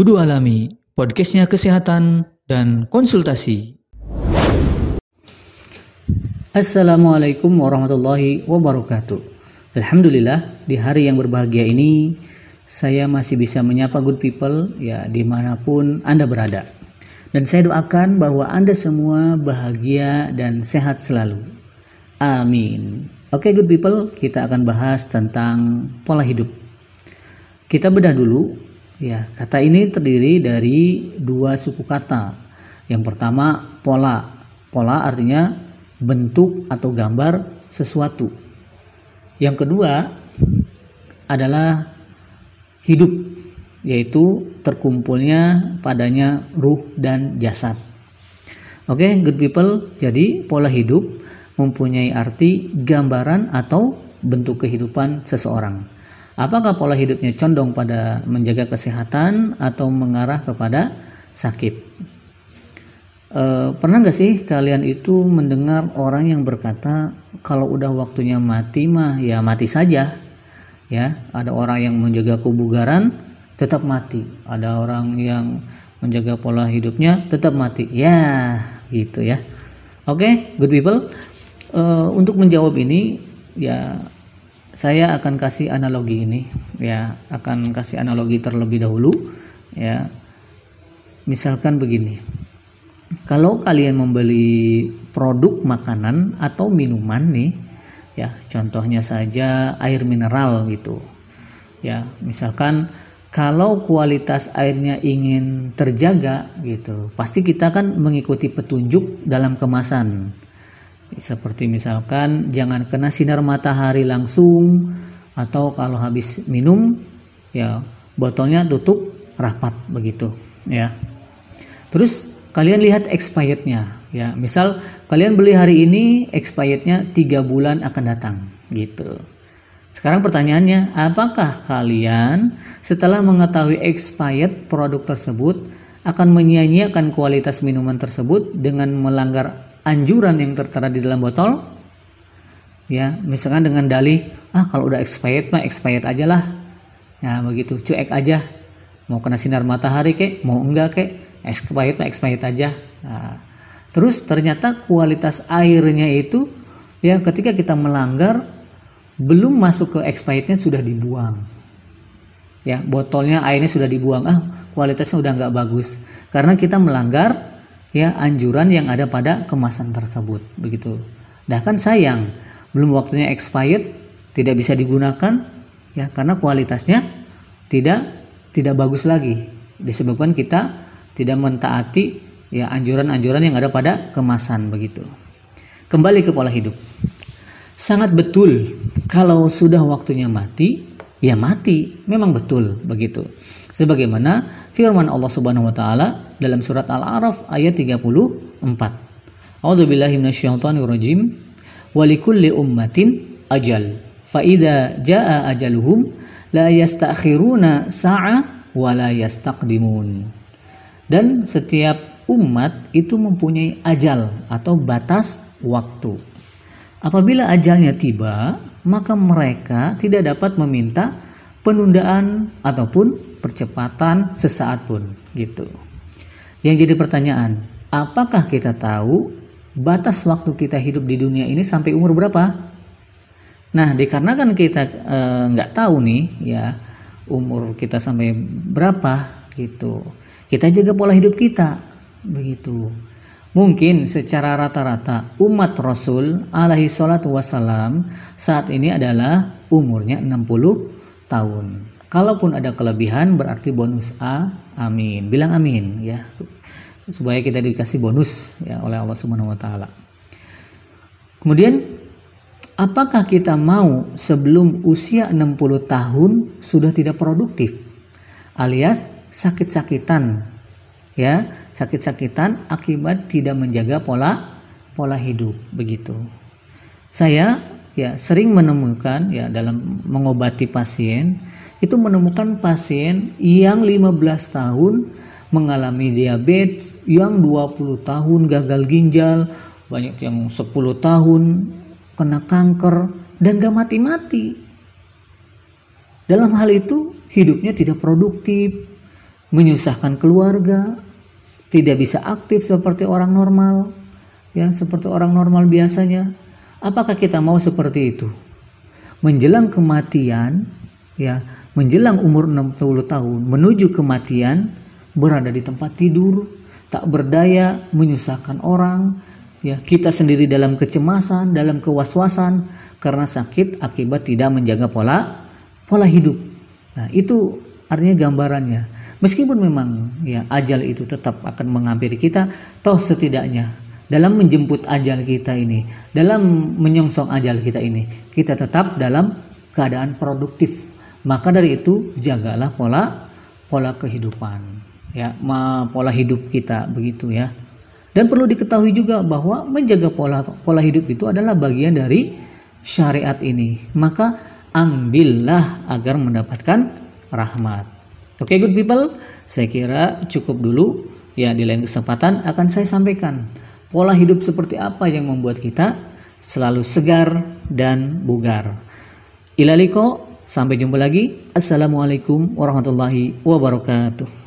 Kudu Alami, podcastnya kesehatan dan konsultasi. Assalamualaikum warahmatullahi wabarakatuh. Alhamdulillah di hari yang berbahagia ini saya masih bisa menyapa good people ya di mana pun Anda berada. Dan saya doakan bahwa Anda semua bahagia dan sehat selalu. Amin. Oke good people, kita akan bahas tentang pola hidup. Kita bedah dulu Ya, kata ini terdiri dari dua suku kata. Yang pertama pola. Pola artinya bentuk atau gambar sesuatu. Yang kedua adalah hidup, yaitu terkumpulnya padanya ruh dan jasad. Oke, okay, good people. Jadi pola hidup mempunyai arti gambaran atau bentuk kehidupan seseorang. Apakah pola hidupnya condong pada menjaga kesehatan atau mengarah kepada sakit? E, pernah nggak sih kalian itu mendengar orang yang berkata kalau udah waktunya mati mah ya mati saja? Ya, ada orang yang menjaga kebugaran tetap mati, ada orang yang menjaga pola hidupnya tetap mati. Ya, gitu ya. Oke, okay, good people. E, untuk menjawab ini ya saya akan kasih analogi ini ya akan kasih analogi terlebih dahulu ya. Misalkan begini kalau kalian membeli produk makanan atau minuman nih ya contohnya saja air mineral gitu ya. Misalkan kalau kualitas airnya ingin terjaga gitu pasti kita kan mengikuti petunjuk dalam kemasan seperti misalkan jangan kena sinar matahari langsung atau kalau habis minum ya botolnya tutup rapat begitu ya. Terus kalian lihat expirednya ya. Misal kalian beli hari ini expirednya tiga bulan akan datang gitu. Sekarang pertanyaannya, apakah kalian setelah mengetahui expired produk tersebut akan menyia-nyiakan kualitas minuman tersebut dengan melanggar anjuran yang tertera di dalam botol ya misalkan dengan dalih ah kalau udah expired mah expired aja lah. Ya begitu cuek aja. Mau kena sinar matahari kek mau enggak kek expired mah expired aja. Nah, terus ternyata kualitas airnya itu ya ketika kita melanggar belum masuk ke expirednya sudah dibuang. Ya botolnya airnya sudah dibuang. Ah kualitasnya udah nggak bagus. Karena kita melanggar ya anjuran yang ada pada kemasan tersebut begitu. Nah kan sayang belum waktunya expired tidak bisa digunakan ya karena kualitasnya tidak tidak bagus lagi disebabkan kita tidak mentaati ya anjuran-anjuran yang ada pada kemasan begitu. Kembali ke pola hidup. Sangat betul kalau sudah waktunya mati ya mati. Memang betul begitu. Sebagaimana firman Allah Subhanahu wa taala dalam surat Al-A'raf ayat 34. A'udzubillahi minasyaitonirrajim. Walikulli ummatin ajal. Fa idza jaa ajaluhum la yastakhiruna sa'a wa la yastaqdimun. Dan setiap umat itu mempunyai ajal atau batas waktu. Apabila ajalnya tiba, maka mereka tidak dapat meminta penundaan ataupun percepatan sesaat pun gitu. Yang jadi pertanyaan, apakah kita tahu batas waktu kita hidup di dunia ini sampai umur berapa? Nah, dikarenakan kita e, nggak e, tahu nih ya umur kita sampai berapa gitu. Kita jaga pola hidup kita begitu. Mungkin secara rata-rata umat Rasul alaihi salatu wassalam saat ini adalah umurnya 60 tahun. Kalaupun ada kelebihan berarti bonus A, amin. Bilang amin ya. Supaya kita dikasih bonus ya oleh Allah Subhanahu wa taala. Kemudian apakah kita mau sebelum usia 60 tahun sudah tidak produktif? Alias sakit-sakitan ya sakit-sakitan akibat tidak menjaga pola pola hidup begitu. Saya ya sering menemukan ya dalam mengobati pasien itu menemukan pasien yang 15 tahun mengalami diabetes yang 20 tahun gagal ginjal banyak yang 10 tahun kena kanker dan gak mati-mati. Dalam hal itu hidupnya tidak produktif menyusahkan keluarga, tidak bisa aktif seperti orang normal, ya seperti orang normal biasanya. Apakah kita mau seperti itu? Menjelang kematian, ya, menjelang umur 60 tahun menuju kematian berada di tempat tidur, tak berdaya, menyusahkan orang, ya, kita sendiri dalam kecemasan, dalam kewaswasan karena sakit akibat tidak menjaga pola pola hidup. Nah, itu artinya gambarannya. Meskipun memang ya ajal itu tetap akan menghampiri kita, toh setidaknya dalam menjemput ajal kita ini, dalam menyongsong ajal kita ini, kita tetap dalam keadaan produktif. Maka dari itu jagalah pola pola kehidupan, ya, pola hidup kita begitu ya. Dan perlu diketahui juga bahwa menjaga pola pola hidup itu adalah bagian dari syariat ini. Maka ambillah agar mendapatkan rahmat. Oke, okay, good people, saya kira cukup dulu. Ya, di lain kesempatan akan saya sampaikan pola hidup seperti apa yang membuat kita selalu segar dan bugar. Ilaliko, sampai jumpa lagi. Assalamualaikum warahmatullahi wabarakatuh.